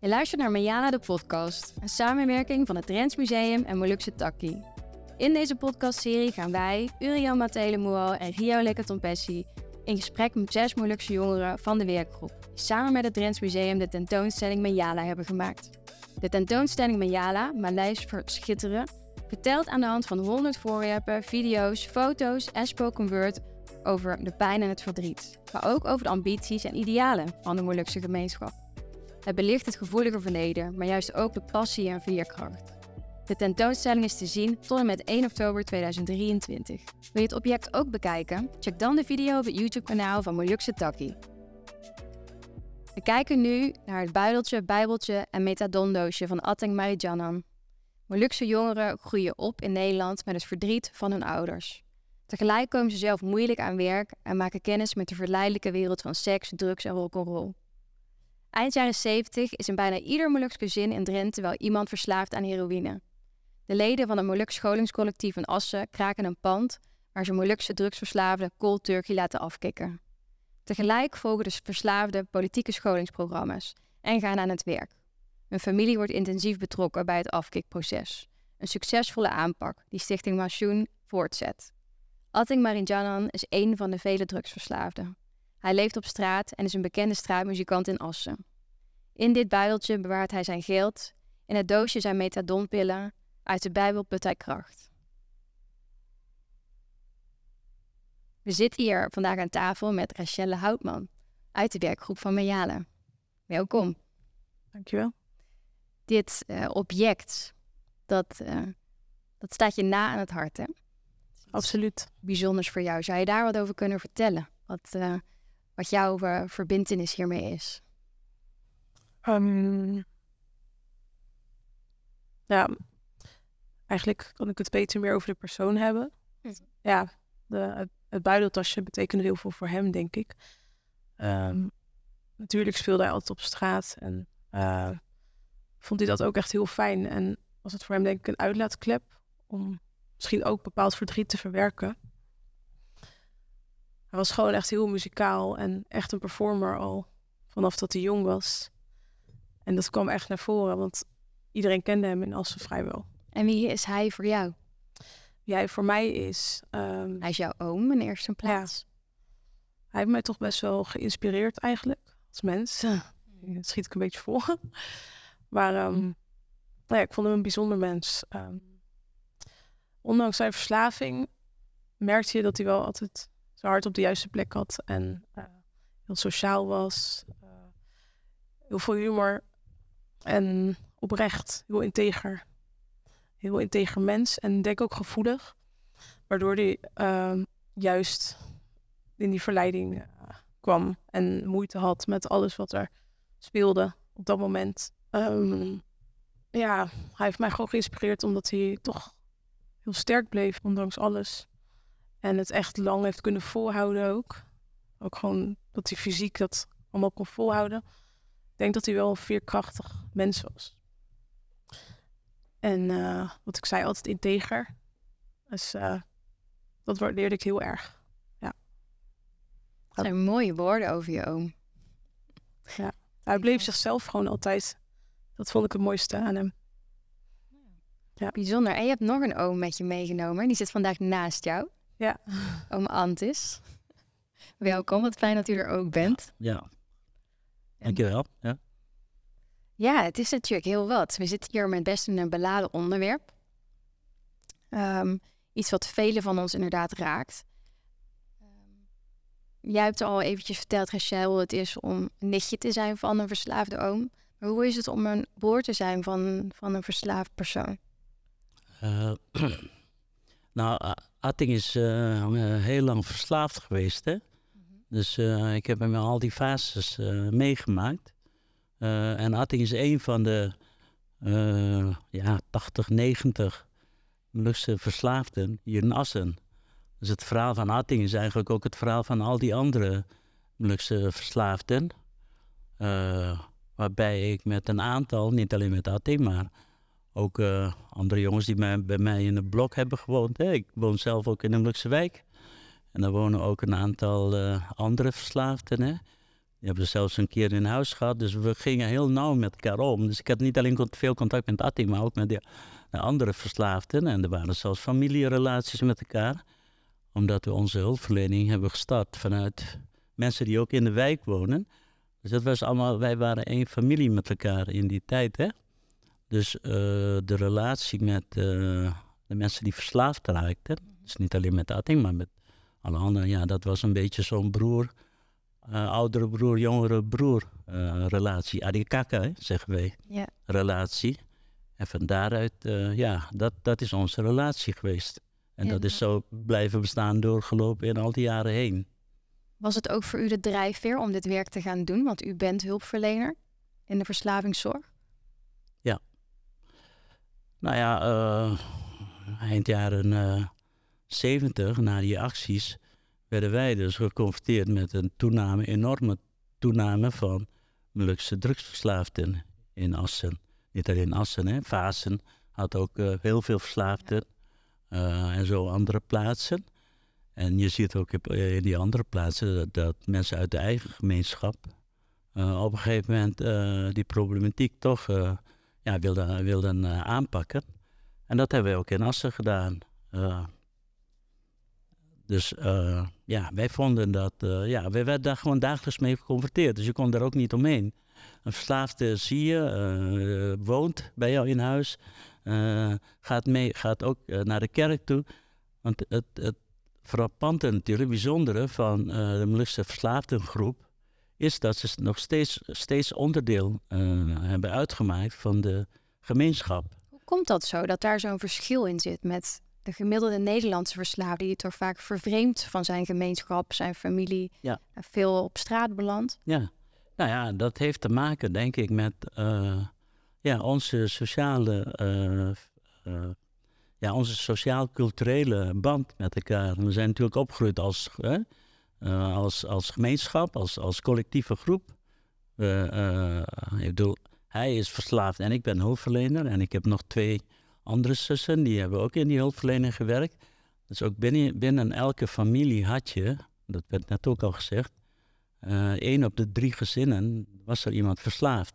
Je luistert naar Mayana de podcast, een samenwerking van het Drents Museum en Molukse Takkie. In deze podcastserie gaan wij, Uriel Matelemual en Rio Lekatompessi, in gesprek met zes Molukse jongeren van de werkgroep, die samen met het Drents Museum de tentoonstelling Mayala hebben gemaakt. De tentoonstelling Mayala, Maleis voor Schitteren, vertelt aan de hand van 100 voorwerpen, video's, foto's en spoken word over de pijn en het verdriet, maar ook over de ambities en idealen van de Molukse gemeenschap. Het belicht het gevoelige verleden, maar juist ook de passie en veerkracht. De tentoonstelling is te zien tot en met 1 oktober 2023. Wil je het object ook bekijken? Check dan de video op het YouTube-kanaal van Molukse Takkie. We kijken nu naar het buideltje, bijbeltje en metadondoosje van Ateng Marijanan. Molukse jongeren groeien op in Nederland met het verdriet van hun ouders. Tegelijk komen ze zelf moeilijk aan werk en maken kennis met de verleidelijke wereld van seks, drugs en rock'n'roll. Eind jaren 70 is in bijna ieder Moluks gezin in Drenthe wel iemand verslaafd aan heroïne. De leden van het Moluks scholingscollectief in Assen kraken een pand waar ze Molukse drugsverslaafden cold turkey laten afkicken. Tegelijk volgen de verslaafden politieke scholingsprogramma's en gaan aan het werk. Hun familie wordt intensief betrokken bij het afkikproces. Een succesvolle aanpak die Stichting Masjoen voortzet. Atting Marinjanan is een van de vele drugsverslaafden. Hij leeft op straat en is een bekende straatmuzikant in Assen. In dit buideltje bewaart hij zijn geld, in het doosje zijn methadonpillen, uit de Bijbel put hij kracht. We zitten hier vandaag aan tafel met Rachelle Houtman uit de werkgroep van Mejale. Welkom. Dankjewel. Dit uh, object, dat, uh, dat staat je na aan het hart, hè? Absoluut. Bijzonders voor jou. Zou je daar wat over kunnen vertellen? Wat, uh, wat jouw verbindenis hiermee is? Um, ja, eigenlijk kan ik het beter meer over de persoon hebben. Hm. Ja, de, het, het buideltasje betekende heel veel voor hem, denk ik. Um, natuurlijk speelde hij altijd op straat en uh, vond hij dat ook echt heel fijn. En was het voor hem denk ik een uitlaatklep om misschien ook bepaald verdriet te verwerken. Hij was gewoon echt heel muzikaal en echt een performer al vanaf dat hij jong was. En dat kwam echt naar voren, want iedereen kende hem in Assen vrijwel. En wie is hij voor jou? Wie hij voor mij is. Um, hij is jouw oom in eerste plaats. Ja. Hij heeft mij toch best wel geïnspireerd eigenlijk als mens. Dat schiet ik een beetje voor. Maar um, nou ja, ik vond hem een bijzonder mens. Um, ondanks zijn verslaving merkte je dat hij wel altijd zijn hart op de juiste plek had en uh, heel sociaal was. Uh, heel veel humor en oprecht, heel integer. Heel integer mens en denk ook gevoelig. Waardoor hij uh, juist in die verleiding eh, kwam en moeite had met alles wat er speelde op dat moment. Um, ja, hij heeft mij gewoon geïnspireerd omdat hij toch heel sterk bleef, ondanks alles. En het echt lang heeft kunnen volhouden ook. Ook gewoon dat hij fysiek dat allemaal kon volhouden. Ik denk dat hij wel een veerkrachtig mens was. En uh, wat ik zei, altijd integer. Dus uh, dat waardeerde ik heel erg. Ja. Dat zijn mooie woorden over je oom. Ja, hij bleef zichzelf gewoon altijd. Dat vond ik het mooiste aan hem. Ja. Bijzonder. En je hebt nog een oom met je meegenomen. Die zit vandaag naast jou. Ja. Oom Antis. Welkom, wat fijn dat u er ook bent. Ja. Dankjewel. Ja. Ja, het is natuurlijk heel wat. We zitten hier met best een beladen onderwerp. Um, iets wat velen van ons inderdaad raakt. Um, jij hebt al eventjes verteld, Rachel, hoe het is om een nichtje te zijn van een verslaafde oom. Maar hoe is het om een broer te zijn van, van een verslaafd persoon? Uh, nou, Atting is uh, heel lang verslaafd geweest, hè. -hmm. Dus uh, ik heb hem al die fases meegemaakt. Uh, en Atting is een van de ja, 80, 90 Molukse verslaafden hier in Assen. Dus het verhaal van Atting is eigenlijk ook het verhaal van al die andere Molukse verslaafden. Waarbij ik met een aantal, niet alleen met Atting, maar ook andere jongens die mij, bij mij in een blok hebben gewoond. Hè. Ik woon zelf ook in Molukse wijk. En daar wonen ook een aantal andere verslaafden. Hè Die hebben zelfs een keer in huis gehad. Dus we gingen heel nauw met elkaar om. Dus ik had niet alleen veel contact met Atting, maar ook met de, de andere verslaafden. En er waren zelfs familierelaties met elkaar. Omdat we onze hulpverlening hebben gestart vanuit mensen die ook in de wijk wonen. Dus dat was allemaal, wij waren één familie met elkaar in die tijd. Hè? Dus uh, de relatie met uh, de mensen die verslaafd raakten. Dus niet alleen met Atting, maar met alle anderen. Ja, dat was een beetje zo'n broer uh, oudere broer, jongere broer relatie. Adikaka, hè, zeggen wij. Ja. Relatie. En van daaruit, ja, dat, dat is onze relatie geweest. En ja. dat is zo blijven bestaan doorgelopen in al die jaren heen. Was het ook voor u de drijfveer om dit werk te gaan doen? Want u bent hulpverlener in de verslavingszorg. Nou ja, eind jaren zeventig, na die acties werden wij dus geconfronteerd met een toename, enorme toename van Molukse drugsverslaafden in Assen. Niet alleen Assen, hè. Had ook uh, heel veel verslaafden en zo andere plaatsen. En je ziet ook in die andere plaatsen dat, mensen uit de eigen gemeenschap op een gegeven moment die problematiek toch ja, wilden, wilden aanpakken. En dat hebben wij ook in Assen gedaan. Dus uh, ja, wij vonden dat, ja, wij werden daar gewoon dagelijks mee geconfronteerd. Dus je kon daar ook niet omheen. Een verslaafde zie je, woont bij jou in huis, gaat, mee, gaat ook naar de kerk toe. Want het, het frappante natuurlijk, bijzondere van de Molukse verslaafdengroep, is dat ze nog steeds, steeds onderdeel hebben uitgemaakt van de gemeenschap. Hoe komt dat zo, dat daar zo'n verschil in zit met de gemiddelde Nederlandse verslaafde, die toch vaak vervreemd van zijn gemeenschap, zijn familie, ja. veel op straat belandt. Ja, nou ja, dat heeft te maken, denk ik, met uh, ja, onze sociale, uh, uh, ja, onze sociaal-culturele band met elkaar. We zijn natuurlijk opgegroeid als, als, als gemeenschap, als, als collectieve groep. ik bedoel, hij is verslaafd en ik ben hulpverlener en ik heb nog twee andere zussen, die hebben ook in die hulpverlening gewerkt. Dus ook binnen, binnen elke familie had je, dat werd net ook al gezegd, uh, één op de drie gezinnen was er iemand verslaafd.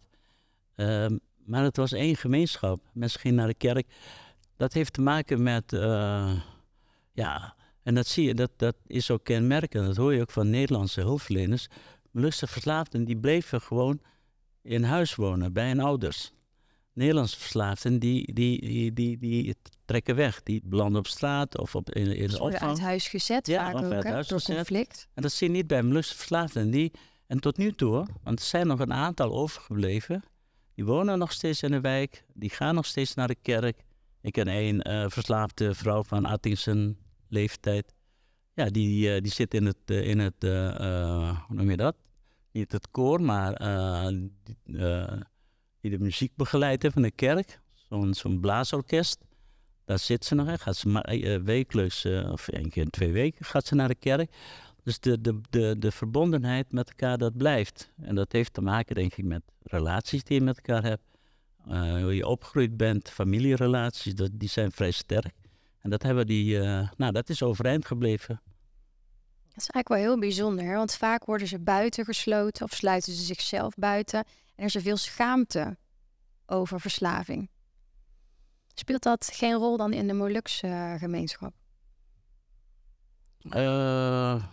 Uh, maar het was één gemeenschap. Mensen gingen naar de kerk. Dat heeft te maken met, ja, en dat zie je, dat, dat is ook kenmerkend. Dat hoor je ook van Nederlandse hulpverleners. Molukse verslaafden, die bleven gewoon in huis wonen bij hun ouders. Nederlandse verslaafden die, die, die, die, die trekken weg. Die belanden op straat of op, in, in de opvang. uit huis gezet ja, vaak ook, uit huis door gezet. conflict. En dat zie je niet bij Molukse verslaafden. Die, en tot nu toe, want er zijn nog een aantal overgebleven. Die wonen nog steeds in de wijk. Die gaan nog steeds naar de kerk. Ik ken één uh, verslaafde vrouw van Attingsen leeftijd. Ja, die, uh, die zit in het, uh, in het hoe noem je dat? Niet het koor, maar die de muziek begeleidt van de kerk. Zo'n zo'n blaasorkest. Daar zit ze nog. Hè. Gaat ze wekelijks, of één keer in twee weken, gaat ze naar de kerk. Dus de, de, de, de verbondenheid met elkaar, dat blijft. En dat heeft te maken, denk ik, met relaties die je met elkaar hebt. Hoe je opgegroeid bent, familierelaties, dat, die zijn vrij sterk. En dat, hebben die, nou, dat is overeind gebleven. Dat is eigenlijk wel heel bijzonder, want vaak worden ze buiten gesloten of sluiten ze zichzelf buiten. En er is er veel schaamte over verslaving. Speelt dat geen rol dan in de Molukse uh, gemeenschap? Uh,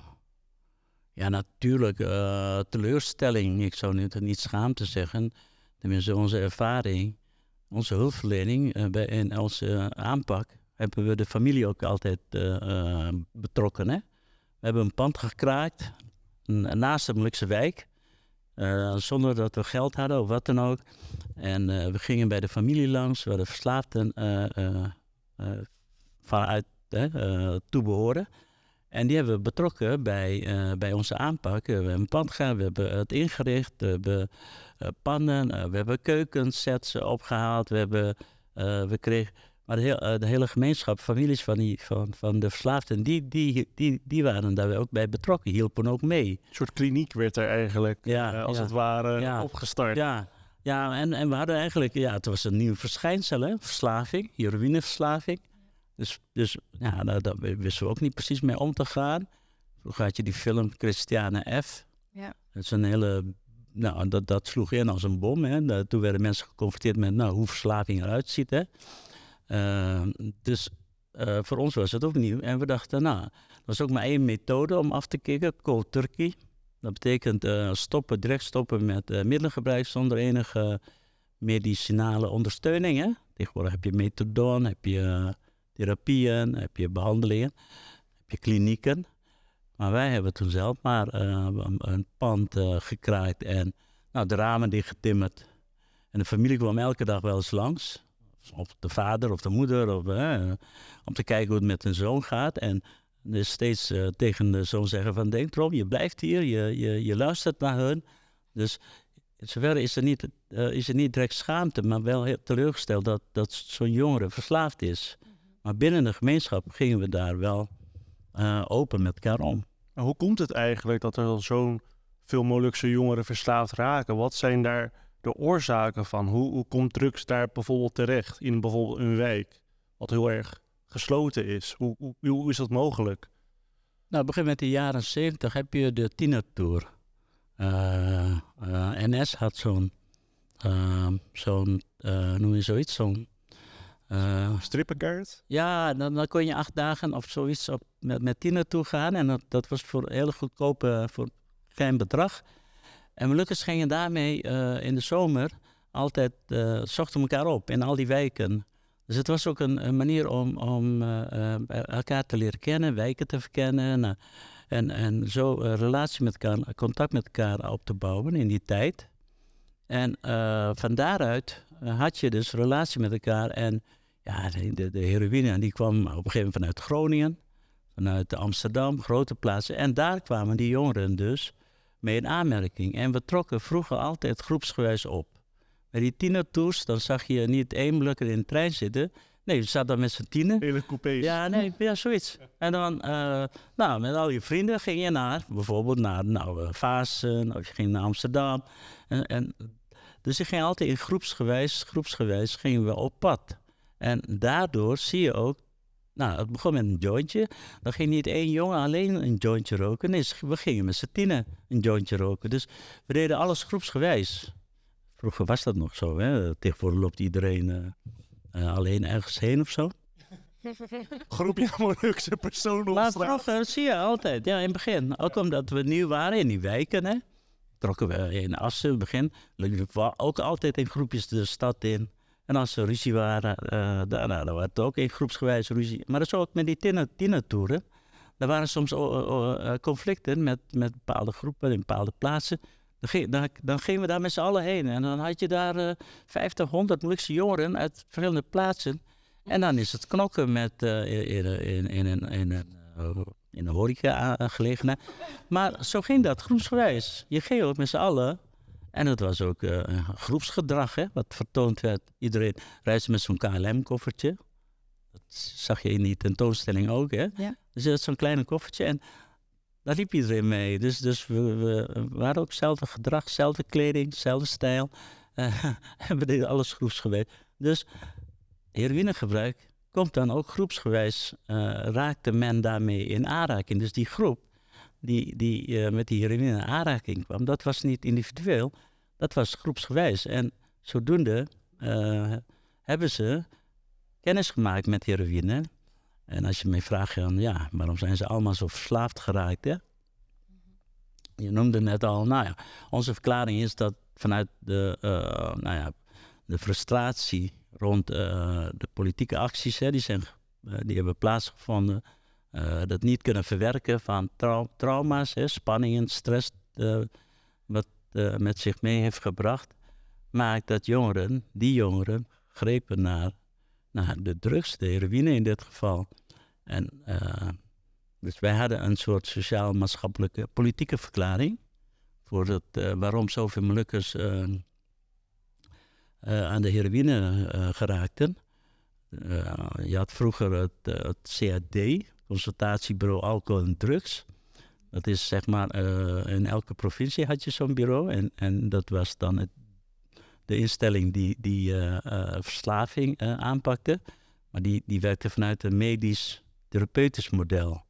ja, natuurlijk. Uh, teleurstelling. Ik zou nu niet schaamte zeggen. Tenminste, onze ervaring, onze hulpverlening bij, in onze aanpak, hebben we de familie ook altijd betrokken. Hè? We hebben een pand gekraakt naast de Molukse wijk. Uh, zonder dat we geld hadden of wat dan ook. En we gingen bij de familie langs, waar de verslaafden uh, vanuit toebehoren. En die hebben we betrokken bij, bij onze aanpak. We hebben een pand gegaan, we hebben het ingericht, we hebben pannen, we hebben keukensets opgehaald. We, hebben, we kregen maar de, heel, de, hele gemeenschap, families van, die, van, van de verslaafden, die, die, die, die waren daar ook bij betrokken, hielpen ook mee. Een soort kliniek werd er eigenlijk, ja, uh, als ja, het ware, ja, opgestart. Ja, ja en, en we hadden eigenlijk, ja, het was een nieuw verschijnsel, hè? verslaving, heroïneverslaving. Dus, dus ja, daar, daar wisten we ook niet precies mee om te gaan. Vroeger had je die film Christiane F. Ja. Dat is een hele. Nou, dat, dat sloeg in als een bom. Hè. toen werden mensen geconfronteerd met nou, hoe verslaving eruit ziet. Hè. Ehm, dus uh, voor ons was het ook nieuw. En we dachten, nou, dat was ook maar één methode om af te kicken, cold turkey. Dat betekent uh, stoppen, direct stoppen met uh, middelengebruik zonder enige medicinale ondersteuning. Hè? Tegenwoordig heb je methadon, heb je therapieën, heb je behandelingen, heb je klinieken. Maar wij hebben toen zelf maar een pand gekraaid en nou, de ramen dichtgetimmerd. En de familie kwam elke dag wel eens langs of de vader of de moeder, of, om te kijken hoe het met hun zoon gaat. En dus steeds uh, tegen de zoon zeggen van denk erom, je blijft hier, je, je, je luistert naar hun. Dus in zoverre is er, niet, uh, is er niet direct schaamte, maar wel heel teleurgesteld dat, dat zo'n jongere verslaafd is. Mhm. Maar binnen de gemeenschap gingen we daar wel uh, open met elkaar om. hoe komt het eigenlijk dat er zo'n veel Molukse jongeren verslaafd raken? Wat zijn daar de oorzaken van? Hoe, hoe komt drugs daar bijvoorbeeld terecht in bijvoorbeeld een wijk, wat heel erg gesloten is? Hoe, hoe, hoe is dat mogelijk? Nou, begin met de jaren 70 heb je de tienertour. Uh, uh, NS had zo'n, uh, zo'n noem je zoiets, zo'n... Strippenkaart? Ja, dan, dan kon je acht dagen of zoiets op, met, met tienertour gaan. En dat, dat was voor een hele goedkope, voor geen bedrag. En we gingen daarmee uh, in de zomer altijd, uh, zochten elkaar op in al die wijken. Dus het was ook een, manier om, om uh, elkaar te leren kennen, wijken te verkennen. en, en zo relatie met elkaar, contact met elkaar op te bouwen in die tijd. En van daaruit had je dus relatie met elkaar. En ja, de, de heroïne die kwam op een gegeven moment vanuit Groningen, vanuit Amsterdam, grote plaatsen. En daar kwamen die jongeren dus mee in aanmerking. En we trokken vroeger altijd groepsgewijs op. Bij die tienertours, dan zag je niet één blukker in de trein zitten. Nee, je zat dan met z'n tienen. Hele coupés. Ja, nee, ja, zoiets. En dan, uh, nou, met al je vrienden ging je naar, bijvoorbeeld naar nou, uh, of je ging naar Amsterdam. En, en, dus je ging altijd in groepsgewijs, groepsgewijs gingen we op pad. En daardoor zie je ook nou, het begon met een jointje. Dan ging niet één jongen alleen een jointje roken. Nee, we gingen met z'n tienen een jointje roken. Dus we deden alles groepsgewijs. Vroeger was dat nog zo. Hè? Tegenwoordig loopt iedereen uh, alleen ergens heen of zo. Groepje Molukse personen Maar vroeger zie je altijd, ja, in het begin. Ook omdat we nieuw waren in die wijken, hè. Trokken we in Assen, in het begin. Ook altijd in groepjes de stad in. En als er ruzie waren, uh, dan, nou, dan het ook in groepsgewijs ruzie. Maar dat is ook met die tienertoeren. Er waren soms uh, conflicten met, met bepaalde groepen in bepaalde plaatsen. Dan, dan, gingen we daar met z'n allen heen. En dan had je daar uh, 50, 100 Molukse jongeren uit verschillende plaatsen. En dan is het knokken met, in, in, in, in, in, uh, in een horeca-gelegenheid. Maar zo ging dat, groepsgewijs. Je ging ook met z'n allen en het was ook uh, groepsgedrag, hè, wat vertoond werd. Iedereen reisde met zo'n KLM-koffertje. Dat zag je in die tentoonstelling ook, hè? Ja. Dus dat zo'n kleine koffertje en daar liep iedereen mee. Dus, dus we, we waren ook hetzelfde gedrag, dezelfde kleding, dezelfde stijl. Uh, en we deden alles groepsgewijs. Dus heroïnegebruik komt dan ook groepsgewijs, uh, raakte men daarmee in aanraking. Dus die groep die, die uh, met die heroïne in aanraking kwam, dat was niet individueel, dat was groepsgewijs. En zodoende uh, hebben ze kennis gemaakt met heroïne. En als je mij vraagt, ja, waarom zijn ze allemaal zo verslaafd geraakt? Hè? Je noemde net al, nou ja, onze verklaring is dat vanuit de, uh, nou ja, de frustratie rond de politieke acties, hè, die, zijn, die hebben plaatsgevonden uh, dat niet kunnen verwerken van trauma's, hè, spanningen, stress, uh, wat uh, met zich mee heeft gebracht, maakt dat jongeren, die jongeren, grepen naar, naar de drugs, de heroïne in dit geval. En dus wij hadden een soort sociaal-maatschappelijke politieke verklaring voor het, waarom zoveel Molukkers aan de heroïne geraakten. je had vroeger het, het CAD, consultatiebureau alcohol en drugs. Dat is zeg maar, uh, in elke provincie had je zo'n bureau. En, en dat was dan het, de instelling die, die uh, uh, verslaving aanpakte. Maar die, die werkte vanuit een medisch-therapeutisch model.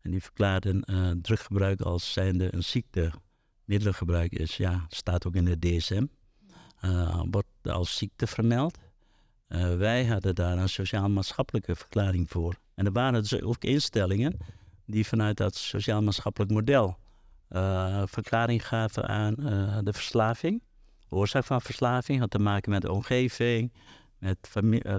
En die verklaarden druggebruik als zijnde een ziekte middelengebruik is, ja, staat ook in de DSM, wordt als ziekte vermeld. Uh, wij hadden daar een sociaal-maatschappelijke verklaring voor. En er waren dus ook instellingen die vanuit dat sociaal-maatschappelijk model uh, verklaring gaven aan de verslaving. De oorzaak van verslaving had te maken met de omgeving, met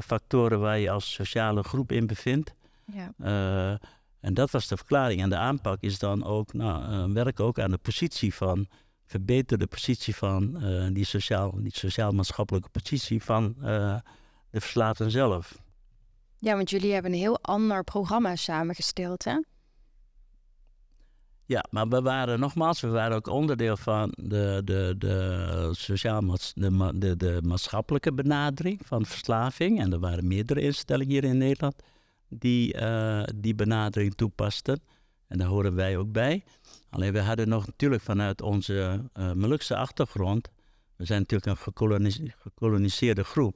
factoren waar je als sociale groep in bevindt. Ja. En dat was de verklaring. En de aanpak is dan ook, nou, werken ook aan de positie van, verbeter de positie van uh, die, sociaal, die sociaal-maatschappelijke positie van uh, de verslaafden zelf. Ja, want jullie hebben een heel ander programma samengesteld, hè? Ja, maar we waren nogmaals, we waren ook onderdeel van de, de, de, sociaal de, de, de maatschappelijke benadering van verslaving. En er waren meerdere instellingen hier in Nederland die uh, die benadering toepasten. En daar horen wij ook bij. Alleen we hadden nog natuurlijk vanuit onze uh, Molukse achtergrond. We zijn natuurlijk een gekoloniseerde groep.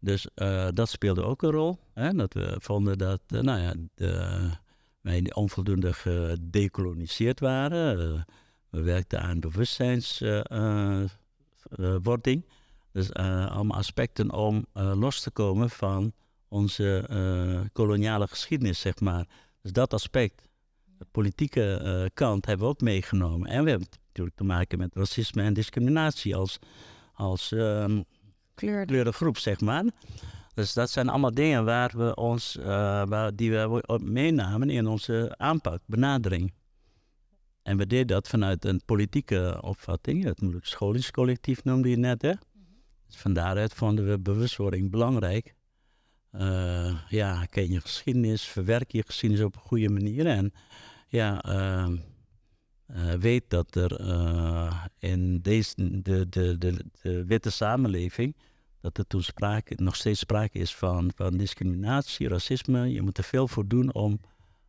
Dus uh, dat speelde ook een rol. Hè? Dat we vonden dat nou ja, de, wij onvoldoende gedecoloniseerd waren. we werkten aan bewustzijnswording. dus allemaal aspecten om los te komen van onze koloniale geschiedenis, zeg maar. Dus dat aspect, de politieke kant, hebben we ook meegenomen. En we hebben natuurlijk te maken met racisme en discriminatie als, als um, kleurde groep, zeg maar. Dus dat zijn allemaal dingen waar we ons, uh, waar, die we meenamen in onze aanpak, benadering. En we deden dat vanuit een politieke opvatting. Het scholingscollectief noemde je net, hè? Dus van daaruit vonden we bewustwording belangrijk. Uh, ja, ken je geschiedenis, verwerk je geschiedenis op een goede manier. En ja, uh, uh, weet dat er in deze, de, de, de, de, witte samenleving, dat er toen sprake, nog steeds sprake is van, van discriminatie, racisme. Je moet er veel voor doen om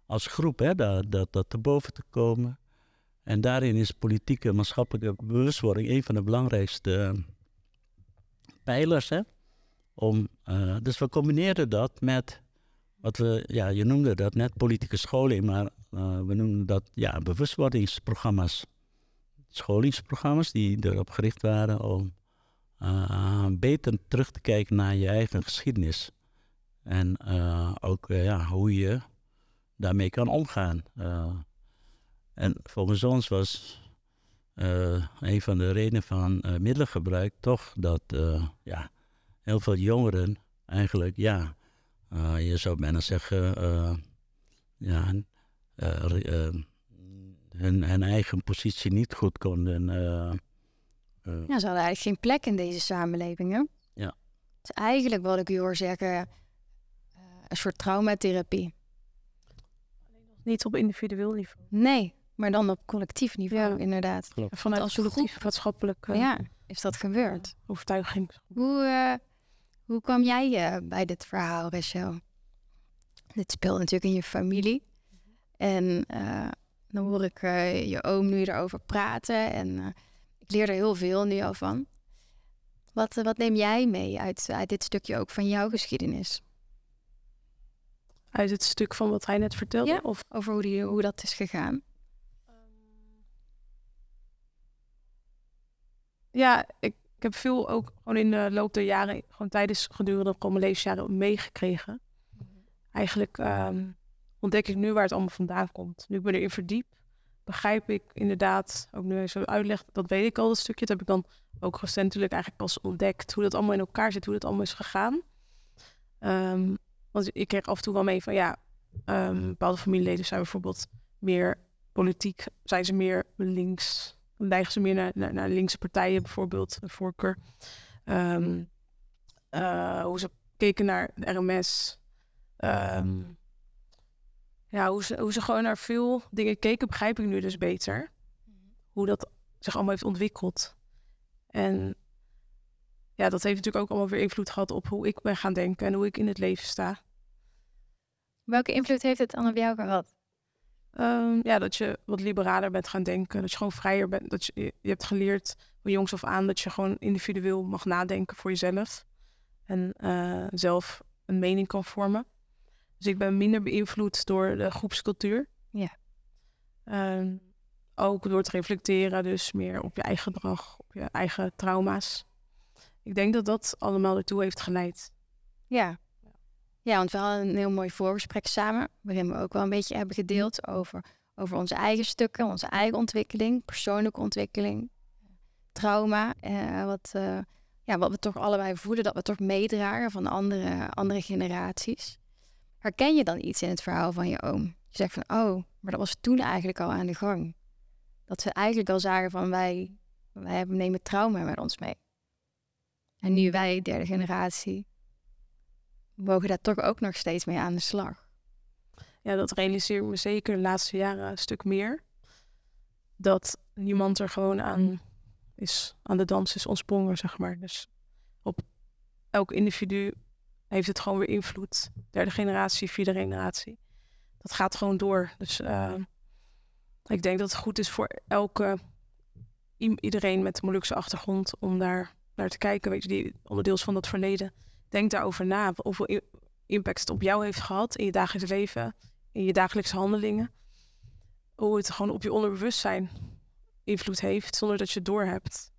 als groep hè, dat, dat, dat te boven te komen. En daarin is politieke maatschappelijke bewustwording een van de belangrijkste pijlers. Hè? Om, uh, dus we combineerden dat met wat we, ja, je noemde dat net politieke scholing, maar uh, we noemden dat ja, bewustwordingsprogramma's. Scholingsprogramma's die erop gericht waren om uh, beter terug te kijken naar je eigen geschiedenis. En ook ja, hoe je daarmee kan omgaan. en volgens ons was een van de redenen van middelengebruik toch dat ja, heel veel jongeren eigenlijk, ja, je zou bijna zeggen, ja, hun, hun, eigen positie niet goed konden. Ja, ze hadden eigenlijk geen plek in deze samenleving, hè? Ja. Het is eigenlijk wat ik u hoor zeggen, een soort traumatherapie. Niet op individueel niveau. Nee, maar dan op collectief niveau, ja. inderdaad. Klopt. Vanuit als collectief, maatschappelijk. ja, is dat gebeurd? Overtuiging. Hoe, hoe kwam jij uh, bij dit verhaal, Rachel? Dit speelt natuurlijk in je familie. En uh, dan hoor ik uh, je oom nu erover praten. En ik leer er heel veel nu al van. Wat, wat neem jij mee uit, uit dit stukje ook van jouw geschiedenis? Uit het stuk van wat hij net vertelde? Ja, of over hoe, die, hoe dat is gegaan? Ja, ik, ik heb veel ook gewoon in de loop der jaren, gewoon tijdens gedurende mijn levensjaren meegekregen. Eigenlijk um, ontdek ik nu waar het allemaal vandaan komt. Nu ik me erin verdiep, begrijp ik inderdaad, ook nu hij zo uitlegt, dat weet ik al dat stukje. Dat heb ik dan ook recentelijk eigenlijk pas ontdekt, hoe dat allemaal in elkaar zit, hoe dat allemaal is gegaan. Um, want ik kreeg af en toe wel mee van ja, um, bepaalde familieleden zijn bijvoorbeeld meer politiek, zijn ze meer links neigen ze meer naar, naar, linkse partijen, bijvoorbeeld, de voorkeur. Um, uh, hoe ze keken naar de RMS. Ja, hoe ze, hoe ze gewoon naar veel dingen keken, begrijp ik nu dus beter. Hoe dat zich allemaal heeft ontwikkeld. En ja, dat heeft natuurlijk ook allemaal weer invloed gehad op hoe ik ben gaan denken en hoe ik in het leven sta. Welke invloed heeft het dan op jou gehad? Um, ja, dat je wat liberaler bent gaan denken. Dat je gewoon vrijer bent. Dat je, je hebt geleerd van jongs af aan dat je gewoon individueel mag nadenken voor jezelf. En uh, zelf een mening kan vormen. Dus ik ben minder beïnvloed door de groepscultuur. Ja. Um, ook door te reflecteren, dus meer op je eigen gedrag, op je eigen trauma's. Ik denk dat dat allemaal ertoe heeft geleid. Ja. Ja, want we hadden een heel mooi voorgesprek samen, waarin we ook wel een beetje hebben gedeeld over, over onze eigen stukken, onze eigen ontwikkeling, persoonlijke ontwikkeling, trauma, eh, wat, eh, ja, wat we toch allebei voelen, dat we toch meedragen van andere, andere generaties. Herken je dan iets in het verhaal van je oom? Je zegt van, oh, maar dat was toen eigenlijk al aan de gang. Dat ze eigenlijk al zagen van, wij, wij hebben- nemen trauma met ons mee. En nu wij, derde generatie, mogen daar toch ook nog steeds mee aan de slag. Ja, dat realiseer ik me zeker de laatste jaren een stuk meer. Dat niemand er gewoon aan is, aan de dans is ontsprongen, zeg maar. Dus op elk individu heeft het gewoon weer invloed. Derde generatie, vierde generatie. Dat gaat gewoon door. Dus eh, ik denk dat het goed is voor elke iedereen met een Molukse achtergrond om daar naar te kijken. Weet je, die onderdeels van dat verleden. Denk daarover na. Hoeveel impact het op jou heeft gehad in je dagelijks leven, in je dagelijkse handelingen. Hoe het gewoon op je onderbewustzijn invloed heeft zonder dat je het doorhebt.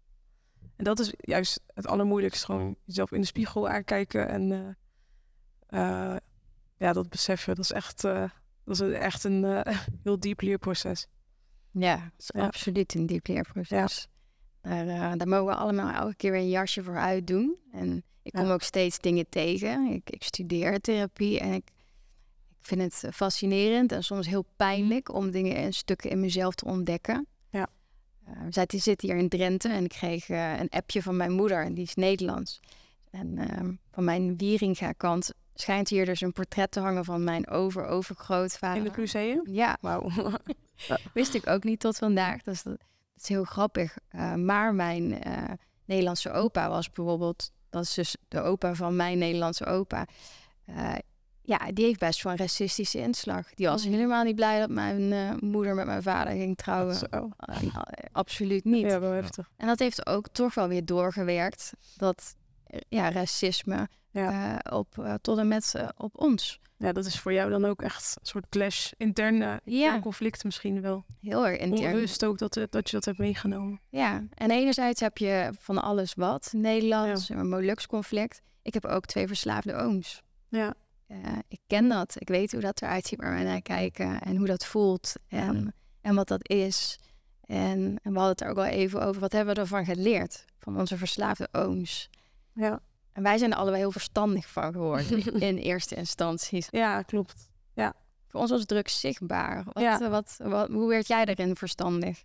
En dat is juist het allermoeilijkste. Gewoon jezelf in de spiegel aankijken en eh, eh, ja, dat beseffen. Dat is echt, eh, dat is echt een eh, heel diep leerproces. Ja, dat is Ja. absoluut een diep leerproces. Daar, eh, daar mogen we allemaal elke keer weer een jasje voor uitdoen. En ik kom Ja. ook steeds dingen tegen. Ik, ik studeer therapie en ik, ik vind het fascinerend en soms heel pijnlijk om dingen en stukken in mezelf te ontdekken. Ja. Zaten- zitten hier in Drenthe en ik kreeg een appje van mijn moeder en die is Nederlands. En ehm, van mijn Wieringa-kant schijnt hier dus een portret te hangen van mijn over-overgrootvader. In het museum? Ja, Wauw. Wist ik ook niet tot vandaag. Dus dat, dat is heel grappig. Uh, maar mijn uh, Nederlandse opa was bijvoorbeeld... Dat is dus de opa van mijn Nederlandse opa. Uh, ja, die heeft best wel een racistische inslag. Die was helemaal niet blij dat mijn moeder met mijn vader ging trouwen. Uh, absoluut niet. Ja, wel heftig. En dat heeft ook toch wel weer doorgewerkt. Dat ja, racisme ja. Uh, op, tot en met op ons. Ja, dat is voor jou dan ook echt een soort clash, interne ja. conflict misschien wel. Heel erg intern. Onrust ook dat, dat je dat hebt meegenomen. Ja, en enerzijds heb je van alles wat. Nederlands, ja. een Molux conflict. Ik heb ook twee verslaafde ooms. Ja. Ik ken dat. Ik weet hoe dat eruit ziet waar wij naar kijken. En hoe dat voelt. En, ja. en wat dat is. En, en we hadden het er ook al even over. Wat hebben we ervan geleerd? Van onze verslaafde ooms. Ja. En wij zijn er allebei heel verstandig van geworden in eerste instantie. Ja, klopt. Ja. Voor ons was drugs zichtbaar. Wat, ja. wat, wat, hoe werd jij daarin verstandig?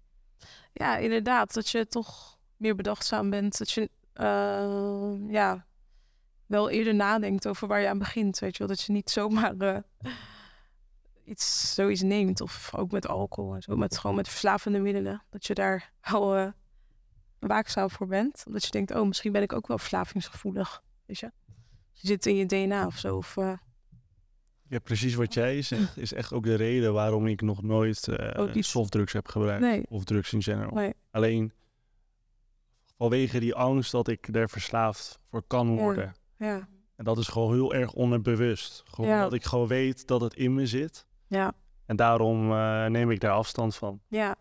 Ja, inderdaad. Dat je toch meer bedachtzaam bent. Dat je uh, ja, wel eerder nadenkt over waar je aan begint. Weet je wel? Dat je niet zomaar uh, iets zoiets neemt. Of ook met alcohol en zo. Met, gewoon met verslavende middelen. Dat je daar wel uh, waakzaam voor bent. Omdat je denkt, oh, misschien ben ik ook wel verslavingsgevoelig. Weet je? je zit in je DNA of zo. Of, uh... Ja, precies wat jij zegt is echt ook de reden waarom ik nog nooit uh, softdrugs heb gebruikt. Nee. Of drugs in general. Nee. Alleen vanwege die angst dat ik er verslaafd voor kan worden. Ja. ja. En dat is gewoon heel erg onderbewust. Gewoon ja. dat ik gewoon weet dat het in me zit. Ja. En daarom uh, neem ik daar afstand van. Ja.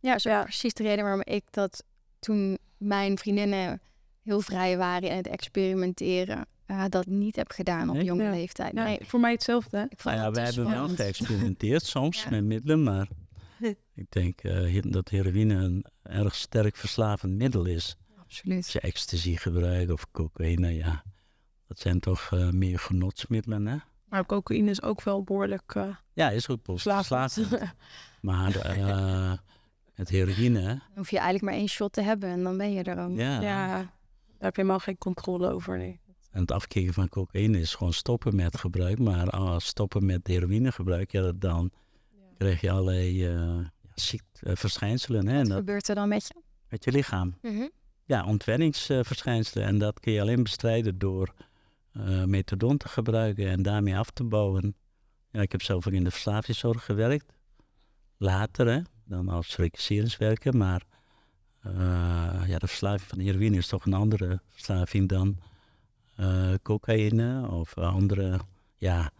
Ja, zo ja. precies de reden waarom ik dat toen mijn vriendinnen heel vrij waren in het experimenteren, uh, dat niet heb gedaan op Nee? jonge Ja. leeftijd. Ja, Nee, Voor mij hetzelfde. hè? ik vond Nou ja, het wij te hebben wel geëxperimenteerd soms Ja. met middelen, maar ik denk eh, dat heroïne een erg sterk verslavend middel is. Als Absoluut. je ecstasy gebruikt of cocaïne, ja. Dat zijn toch eh, meer genotsmiddelen, hè? Maar cocaïne is ook wel behoorlijk uh, Ja, is ook verslavend. verslavend. Maar eh, met heroïne, Dan hoef je eigenlijk maar één shot te hebben en dan ben je er ook. ja. ja, daar heb je helemaal geen controle over. Nee. En het afkicken van cocaïne is gewoon stoppen met gebruik. Maar als stoppen met heroïnegebruik, ja, dan krijg je allerlei uh, uh, verschijnselen hè, Wat dat, gebeurt er dan met je? met je lichaam. Ja, ontwenningsverschijnselen. En dat kun je alleen bestrijden door uh, methadon te gebruiken en daarmee af te bouwen. Ja, ik heb zelf ook in de verslavingszorg gewerkt. Later, hè, dan als recruteringswerker. Maar uh, ja, de verslaving van heroïne is toch een andere verslaving dan uh, cocaïne of andere ja,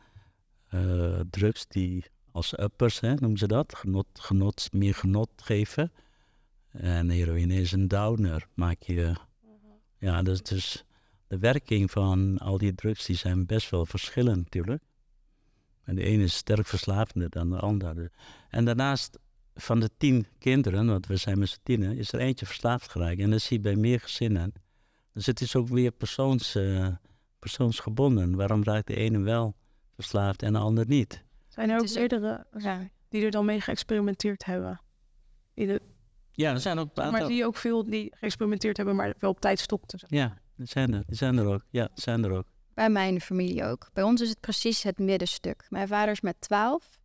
drugs die als uppers, hè, noemen ze dat. Genot, genot, meer genot geven. En heroïne is een downer. Maak je, ja, dus, dus de werking van al die drugs die zijn best wel verschillend natuurlijk. En de ene is sterk verslavender dan de andere. En daarnaast van de tien kinderen, want we zijn met z'n tienen, is er eentje verslaafd geraakt. En dat zie je bij meer gezinnen. Dus het is ook weer persoons, uh, persoonsgebonden. Waarom raakt de ene wel verslaafd en de ander niet? Zijn er ook meerdere ja. die er dan mee geëxperimenteerd hebben? In de... Ja, er zijn ook Maar zie je ook veel die geëxperimenteerd hebben, maar wel op tijd stopten. Ja, die zijn er, die zijn er ook. Ja, zijn er ook. Bij mijn familie ook. Bij ons is het precies het middenstuk. Mijn vader is met 12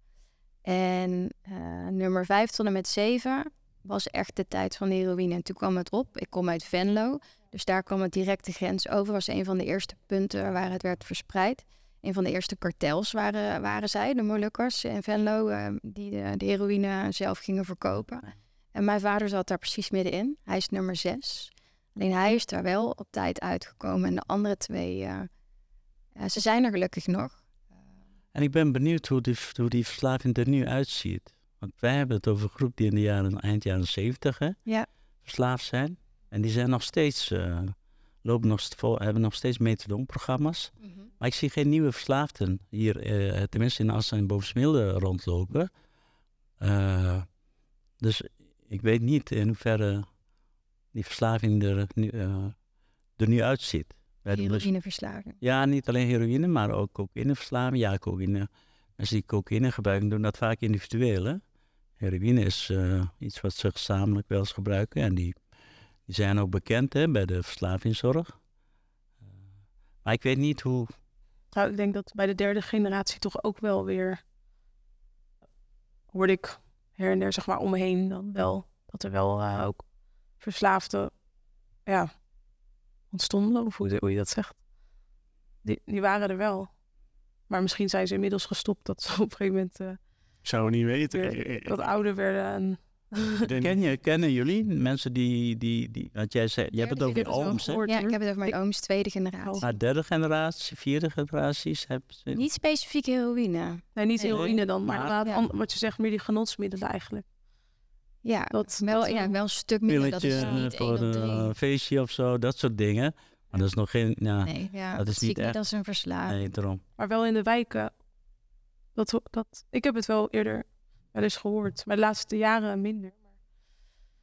en uh, nummer 5 tot en met 7 was echt de tijd van de heroïne. En toen kwam het op. Ik kom uit Venlo, dus daar kwam het direct de grens over. Was een van de eerste punten waar het werd verspreid. Een van de eerste kartels waren, waren zij, de Molukkers in Venlo, uh, die de, de, heroïne zelf gingen verkopen. En mijn vader zat daar precies middenin. Hij is nummer 6. Alleen hij is daar wel op tijd uitgekomen. En de andere twee, uh, ze zijn er gelukkig nog. En ik ben benieuwd hoe die, hoe die verslaving er nu uitziet. Want wij hebben het over een groep die in de jaren, eind jaren 70 ja. verslaafd zijn. En die zijn nog steeds, uh, lopen nog, hebben nog steeds methadonprogramma's. Mm -hmm. Maar ik zie geen nieuwe verslaafden hier, uh, tenminste in Assen en Bovensmilde rondlopen. Uh, dus ik weet niet in hoeverre die verslaving er nu, er nu uitziet. Heroïneverslaving. Ja, niet alleen heroïne, maar ook cocaïneverslaving. Ja, cocaïne. Mensen die cocaïne gebruiken, doen dat vaak individueel. Hè? Heroïne is uh, iets wat ze gezamenlijk wel eens gebruiken. En die, die zijn ook bekend hè, bij de verslavingszorg. Uh, maar ik weet niet hoe... Nou, ik denk dat bij de derde generatie toch ook wel weer... hoorde ik her en der zeg maar om me heen dan wel... dat er wel uh, ook verslaafde ja, ontstonden, of hoe, hoe je dat zegt. Die, die waren er wel. Maar misschien zijn ze inmiddels gestopt dat ze op een gegeven moment... Uh, zou niet weten. Weer, wat ouder werden en... Ken je, kennen jullie mensen die, die, die want jij zei, je hebt het over je ooms, hè? Ja, ik heb het over mijn ooms, tweede generatie. Maar derde generatie, vierde generaties? Heb. Niet specifiek heroïne. Nee, niet heroïne dan, maar, maar ja. wat je zegt, meer die genotsmiddelen eigenlijk. Ja, dat, wel, ja, wel een stuk minder. Dat is niet voor een feestje of zo, dat soort dingen. Maar dat is nog geen. Ja, nee, ja, dat is zie niet ik echt. niet als een verslaving. Nee, daarom. Maar wel in de wijken. Dat, dat, ik heb het wel eerder wel eens gehoord, maar de laatste jaren minder.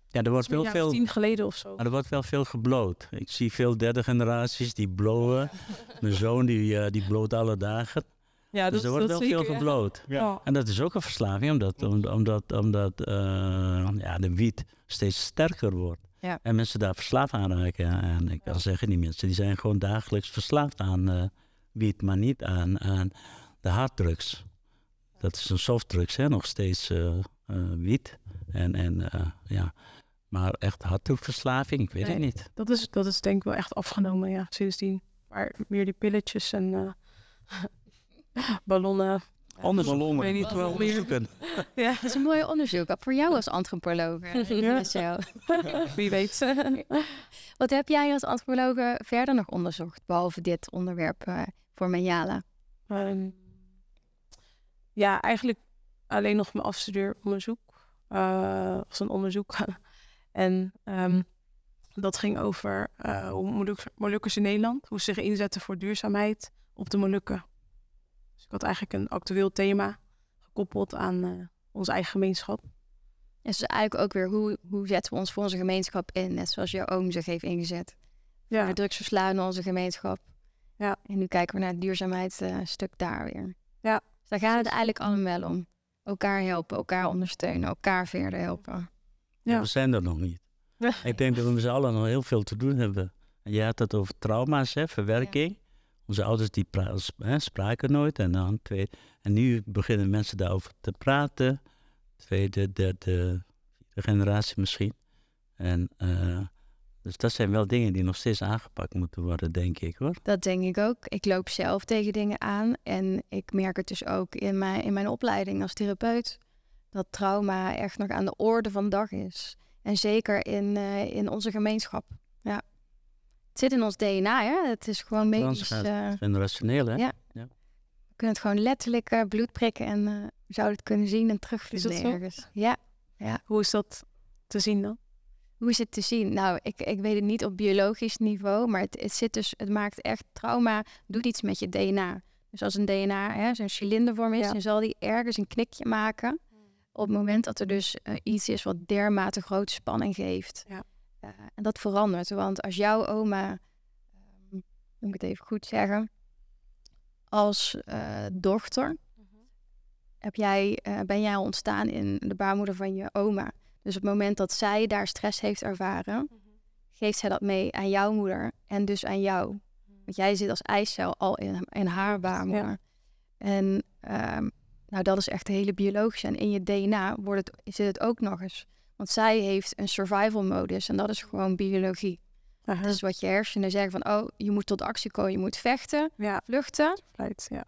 Ja, er wordt wel Ja, veel. tien geleden of zo. Maar er wordt wel veel gebloot. Ik zie veel derde generaties die blowen. Mijn zoon die, eh, die bloot alle dagen. Ja, dus er wordt wel veel gebloot. Ja. En dat is ook een verslaving, omdat, om- omdat, omdat eh, ja, de wiet steeds sterker wordt. Ja. En mensen daar verslaafd aan raken. En ik kan zeggen, die mensen die zijn gewoon dagelijks verslaafd aan eh, wiet, maar niet aan, aan de harddrugs. Dat is een softdrugs, hè, nog steeds eh, eh, wiet. En, en eh, ja, maar echt harddrugverslaving, ik weet het niet. Dat is, dat is denk ik wel echt afgenomen, ja, sindsdien. Maar meer die pilletjes en eh, ballonnen. Anders ballonnen. weet niet wel onderzoeken. Ja, Dat is een mooi onderzoek, ook voor jou als antropoloog. eh, Ja. Wie weet. Wat heb jij als antropoloog verder nog onderzocht, behalve dit onderwerp eh, voor Menjala? Ehm, ja, eigenlijk alleen nog mijn afstudeeronderzoek. eh was een onderzoek. en ehm, dat ging over eh, hoe Moluk- Molukkers in Nederland, hoe ze zich inzetten voor duurzaamheid op de Molukken. Ik had eigenlijk een actueel thema gekoppeld aan eh, onze eigen gemeenschap. En dus eigenlijk ook weer, hoe, hoe zetten we ons voor onze gemeenschap in? Net zoals jouw oom zich heeft ingezet. Ja, in onze gemeenschap. Ja. En nu kijken we naar het duurzaamheidsstuk daar weer. Ja. Dus daar gaat het eigenlijk allemaal wel om. Elkaar helpen, elkaar ondersteunen, elkaar verder helpen. Ja. We zijn er nog niet. Ik denk dat we met z'n allen nog heel veel te doen hebben. En je had het over trauma's, hè, verwerking. Onze ouders die spraken nooit. En, dan twee, en nu beginnen mensen daarover te praten. Tweede, derde, vierde generatie misschien. En, eh, dus dat zijn wel dingen die nog steeds aangepakt moeten worden, denk ik hoor. Dat denk ik ook. Ik loop zelf tegen dingen aan. En ik merk het dus ook in mijn, in mijn opleiding als therapeut. Dat trauma echt nog aan de orde van dag is. En zeker in, eh, in onze gemeenschap. Ja. Het zit in ons DNA, hè? Het is gewoon medisch. gaat eh, Generationeel, hè? Ja. we kunnen het gewoon letterlijk eh, bloed prikken en eh, Je zou het kunnen zien en Is terugvinden zo? ergens. Ja. Hoe is dat te zien dan? Hoe is het te zien? Nou, ik, ik weet het niet op biologisch niveau, maar het, het zit dus, het maakt echt trauma, doet iets met je DNA. Dus als een DNA hè, zo'n cilindervorm is, Ja. dan zal die ergens een knikje maken. Op het moment dat er dus iets is wat dermate grote spanning geeft. Ja. En dat verandert, want als jouw oma, ehm, moet ik het even goed zeggen, als eh, dochter heb jij, eh, ben jij al ontstaan in de baarmoeder van je oma. Dus op het moment dat zij daar stress heeft ervaren, geeft zij dat mee aan jouw moeder en dus aan jou. Want jij zit als eicel al in, in haar baarmoeder. En ehm, nou, dat is echt de hele biologische. En in je DNA wordt het, zit het ook nog eens. Want zij heeft een survival modus en dat is gewoon biologie. Aha. Dat is wat je hersenen zeggen van, oh, je moet tot actie komen, je moet vechten, Ja, vluchten ja.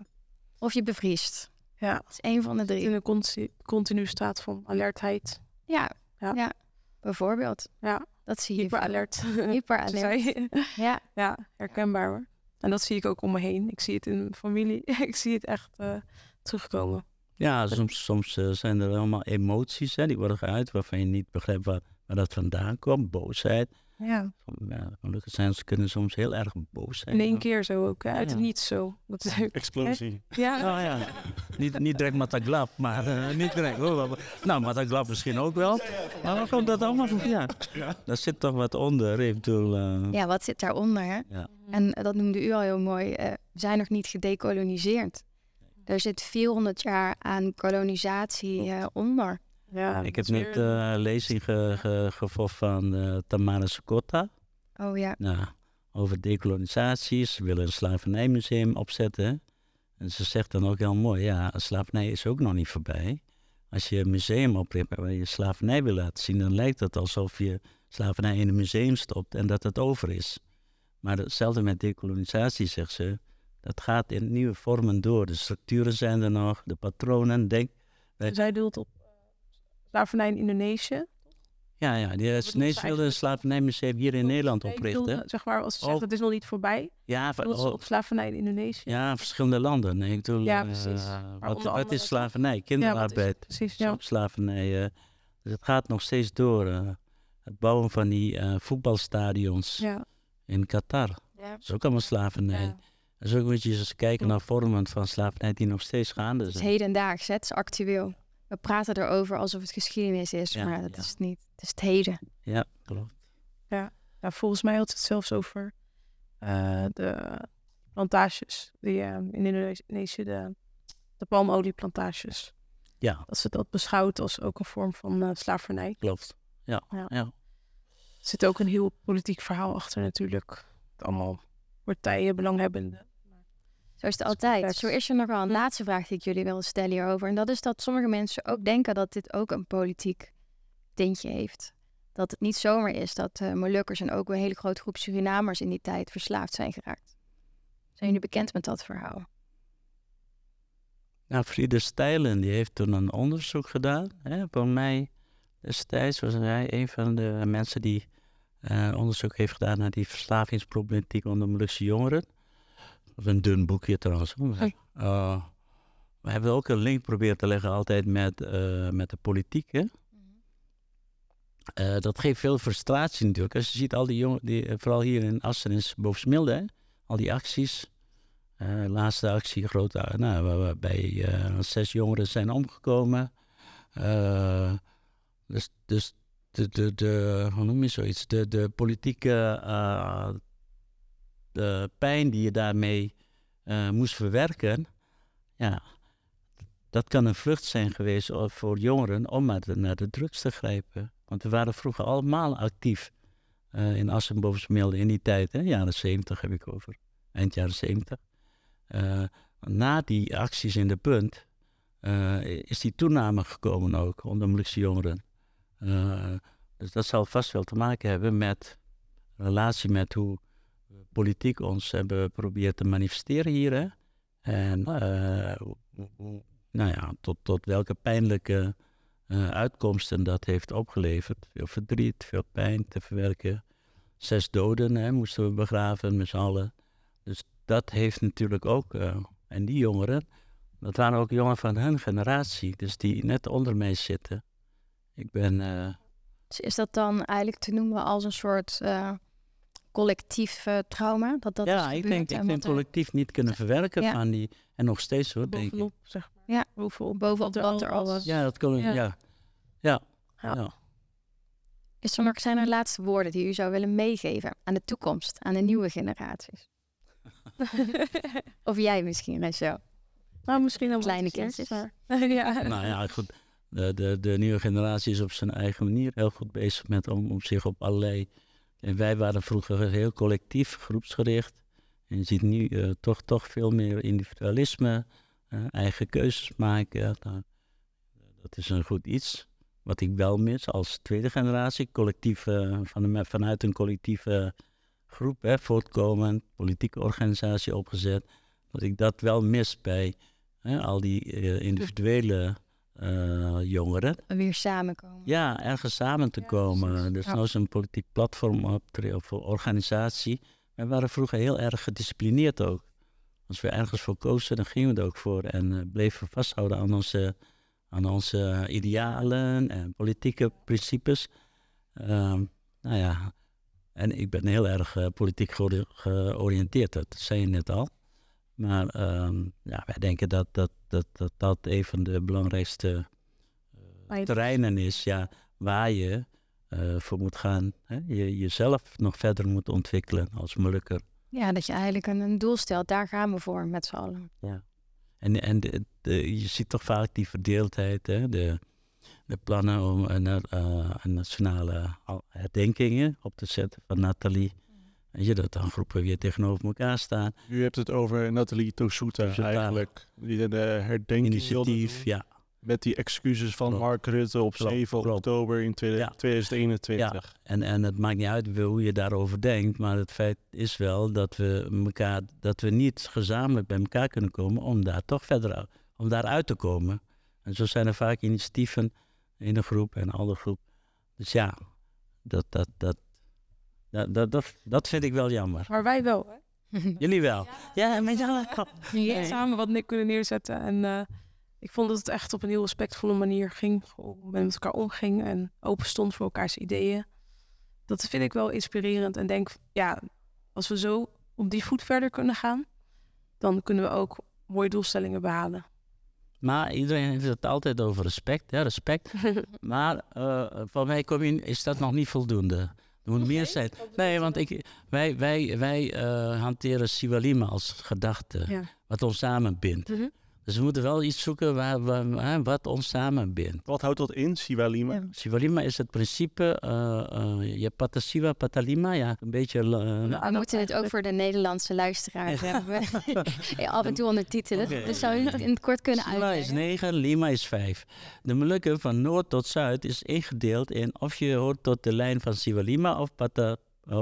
of je bevriest. Ja, Het is één van de in drie. een conti- continu staat van alertheid. Ja, Ja. ja. bijvoorbeeld. Ja, Dat zie je. hyperalert. zei- Ja, ja, herkenbaar hoor. En dat zie ik ook om me heen. Ik zie het in mijn familie. ik zie het echt eh, terugkomen. Ja, soms, soms eh, zijn er allemaal emoties hè, die worden geuit waarvan je niet begrijpt waar, waar dat vandaan komt. Boosheid. Ja. Ja, gelukkig zijn ze kunnen soms heel erg boos zijn. In één keer zo ook, hè? uit het Ja. niets zo. Dat is ook- Explosie. ja, Nou ja, niet, niet direct Mataglap, maar eh, niet direct. hoor. Nou, Mataglap misschien ook wel. Maar dan komt dat allemaal van, ja. Daar zit toch wat onder. Ik bedoel, eh, ja, wat zit daaronder? Hè? ja. En dat noemde u al heel mooi. eh, we zijn nog niet gedekoloniseerd. Er zit 400 jaar aan kolonisatie eh, onder. ja, Ik heb net weer- eh, een lezing ge, ge- gevolgd van eh, Tamara Sokotta. Oh ja. Nou, over dekolonisatie. Ze willen een slavernijmuseum opzetten. En ze zegt dan ook heel mooi, ja, slavernij is ook nog niet voorbij. Als je een museum opricht waar je slavernij wil laten zien, dan lijkt het alsof je slavernij in een museum stopt en dat het over is. Maar hetzelfde met dekolonisatie, zegt ze. Dat gaat in nieuwe vormen door. De structuren zijn er nog, de patronen. Denk, Zij doelt op eh, slavernij in Indonesië. ja, ja, Chinezen wilden een slavernijmuseum hier in Nederland oprichten. bedoel, Zeg maar, als ze zegt Oh. het is nog niet voorbij. Ja, oh, op slavernij in Indonesië. Ja, verschillende landen. Nee, ik bedoel, Ja, eh, precies. wat, wat is slavernij? Kinderarbeid. Precies, is ja. slavernij. eh. dus het gaat nog steeds door. eh. het bouwen van die eh, voetbalstadions ja. in Qatar. ja. Dat is ook allemaal slavernij. Ja. Dus ook moet je eens kijken Ja. naar vormen van slavernij die nog steeds gaande Het is zijn. hedendaags, het is actueel. We praten erover alsof het geschiedenis is, Ja, maar dat ja. is het niet. Het is het heden. Ja, klopt. Ja, volgens mij had het zelfs over eh, de plantages. Die eh, in Indonesië, de, de palmolieplantages. Ja, Dat ze dat beschouwt als ook een vorm van eh, slavernij. klopt. Ja, Ja. ja. Er zit ook een heel politiek verhaal achter natuurlijk. Allemaal partijen, belanghebbenden. Zo is het altijd. Zo is er nog wel een laatste vraag die ik jullie wil stellen hierover. En dat is dat sommige mensen ook denken dat dit ook een politiek tintje heeft. Dat het niet zomaar is dat eh Molukkers en ook een hele grote groep Surinamers in die tijd verslaafd zijn geraakt. Zijn jullie bekend met dat verhaal? Nou, Friede Stijlen die heeft toen een onderzoek gedaan. Hè, voor mij destijds was hij een van de mensen die eh, onderzoek heeft gedaan naar die verslavingsproblematiek onder Molukse jongeren. Dat is een dun boekje trouwens. eh, we hebben ook een link proberen te leggen altijd met, eh, met de politiek. Hè? Eh, dat geeft veel frustratie natuurlijk. Als je ziet al die jongen, die, vooral hier in Assen is Bovensmilde, hè? al die acties. Laatste actie, grote, nou, waar- waarbij zes jongeren zijn omgekomen. Dus dus de, de, de, hoe noem je zoiets? De, de politieke de pijn die je daarmee eh, moest verwerken, ja, dat kan een vlucht zijn geweest voor jongeren om maar naar de drugs te grijpen. Want we waren vroeger allemaal actief eh, in Assen Bovensmilde in die tijd, hè? jaren zeventig heb ik over, eind jaren zeventig. Eh, na die acties in de punt is die toename gekomen ook onder Molukse jongeren. Dus dat zal vast wel te maken hebben met relatie met hoe politiek ons hebben proberen te manifesteren hier. Hè? En eh, nou ja, tot, tot welke pijnlijke eh, uitkomsten dat heeft opgeleverd. Veel verdriet, veel pijn te verwerken. Zes doden hè, moesten we begraven met z'n allen. Dus dat heeft natuurlijk ook, eh, en die jongeren, Dat waren ook jongeren van hun generatie, dus die net onder mij zitten. Ik ben, Dus is dat dan eigenlijk te noemen als een soort collectief eh, trauma? Dat dat is ja, ik gebeurd denk, ik en denk collectief niet kunnen verwerken Ja. van die, en nog steeds hoor, denk ik. Bovenop, zeg maar. Ja. Bovenop, bovenop wat er al was. Ja, dat kon, ja. Ja. Ja. Is er nog, zijn er laatste woorden die u zou willen meegeven aan de toekomst, aan de nieuwe generaties? Of jij misschien, Rachel? Nou, misschien een Kleine kindjes. maar- ja. Nou ja, goed. De, de, de nieuwe generatie is op zijn eigen manier heel goed bezig met om, om zich op allerlei. En wij waren vroeger heel collectief, groepsgericht. En je ziet nu eh, toch, toch veel meer individualisme, eh, eigen keuzes maken. Nou, dat is een goed iets. Wat ik wel mis als tweede generatie, collectief, eh, van vanuit een collectieve groep, hè, voortkomend, politieke organisatie opgezet. Dat ik dat wel mis bij hè, al die eh, individuele eh, jongeren. Weer samenkomen. Ja, ergens samen te komen. Dus Ja. nou is een politiek platform optreden of organisatie. Wij waren vroeger heel erg gedisciplineerd ook. Als we ergens voor kozen, dan gingen we er ook voor. En eh, bleven vasthouden aan onze, aan onze idealen en politieke principes. Ehm, nou ja, en ik ben heel erg eh, politiek geori- georiënteerd, dat zei je net al. Maar ehm, ja, wij denken dat dat, dat, dat dat een van de belangrijkste eh, terreinen is ja, waar je eh, voor moet gaan. Hè? Je jezelf nog verder moet ontwikkelen als Molukker. Ja, dat je eigenlijk een, een doel stelt. Daar gaan we voor met z'n allen. En, en de, de- je ziet toch vaak die verdeeldheid, hè? De, de plannen om een, eh, een nationale al- herdenkingen op te zetten van Nathalie. Weet je, dat dan groepen weer tegenover elkaar staan. U hebt het over Nathalie Tosuta eigenlijk. Die de herdenking Initiatief, ja. Met die excuses van Klopt. Mark Rutte op Klopt, 7 klopt. oktober in tweede- Ja. 2021. En, en het maakt niet uit hoe je daarover denkt, maar het feit is wel dat we, elkaar, dat we niet gezamenlijk bij elkaar kunnen komen om daar toch verder uit- om daar uit te komen. En zo zijn er vaak initiatieven in een groep en een andere groep. Dus ja, dat, dat, dat, dat, dat, dat, dat vind ik wel jammer. Maar wij wel. Hè? Jullie wel? Ja, met z'n allen. Ja. Samen wat Nick kunnen neerzetten. En eh, ik vond dat het echt op een heel respectvolle manier ging. Hoe men met elkaar omging en open stond voor elkaars ideeën. Dat vind ik wel inspirerend. En denk, ja, als we zo op die voet verder kunnen gaan, dan kunnen we ook mooie doelstellingen behalen. Maar iedereen heeft het altijd over respect, hè, respect. Maar eh voor mij kom je, is dat nog niet voldoende. Er moet meer zijn. Nee, want ik, wij, wij, wij eh, hanteren Siwalima als gedachte, Ja. wat ons samenbindt. Mhm. Dus we moeten wel iets zoeken waar, wat ons samenbindt. Wat houdt dat in, Siwalima? Ja. Is het principe, eh, eh, je patasiwa patalima, ja, een beetje... eh, We moeten het ook voor de Nederlandse luisteraars hebben. Ja, af en toe ondertitelen. Dus zou je het in het kort kunnen Siwa is uitleggen? 9, Lima is 5. De Molukken van noord tot zuid is ingedeeld in of je hoort tot de lijn van Siwalima of, Pata,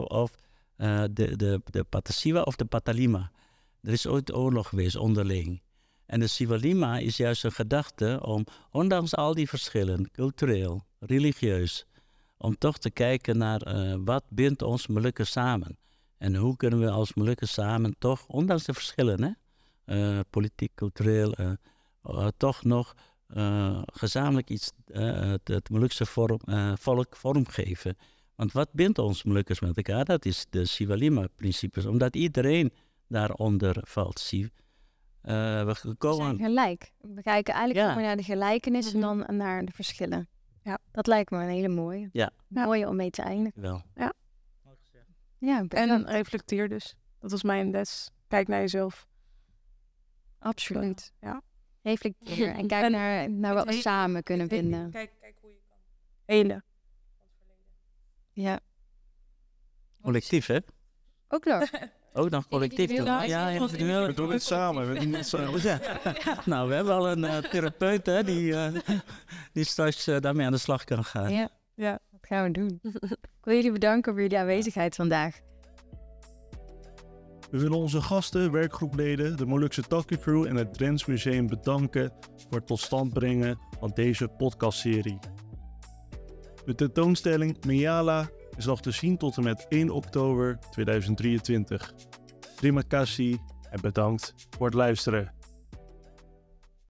of eh, de, de, de Patasiwa of de Patalima. Er is ooit oorlog geweest onderling. En de Siwalima is juist een gedachte om, ondanks al die verschillen, cultureel, religieus, om toch te kijken naar eh, wat bindt ons Molukken samen. En hoe kunnen we als Molukken samen toch, ondanks de verschillen, hè, eh, politiek, cultureel, eh, toch nog gezamenlijk iets, het, het volk vormgeven. Want wat bindt ons Molukkers met elkaar? Dat is de Siwalima-principes, omdat iedereen daaronder valt. Eh, we We zijn komen, gelijk. We kijken eigenlijk Ja. meer naar de gelijkenissen Mhm. dan naar de verschillen. Ja. Dat lijkt me een hele mooie. Ja. Mooie om mee te eindigen. wel. Ja, En bedankt. reflecteer dus. Dat was mijn les. Kijk naar jezelf. absoluut. Ja. Reflecteer en kijk En naar, naar wat we hele- samen kunnen vinden. Kijk, kijk hoe je kan. Hele. Ja. Collectief, hè? Ook nog. Ook nog collectief. Individueel. toch? Ja, Ja, individueel. We doen het samen. We doen het samen. Ja. Nou, we hebben al een eh, therapeut hè, die, eh, die straks eh, daarmee aan de slag kan gaan. Ja, Ja. dat gaan we doen. Ik wil jullie bedanken voor jullie aanwezigheid vandaag. We willen onze gasten, werkgroepleden, de Molukse Takkie Crew en het Drents Museum bedanken voor het tot stand brengen van deze podcastserie. De tentoonstelling Meala is nog te zien tot en met 1 oktober 2023. Terima kasih en bedankt voor het luisteren.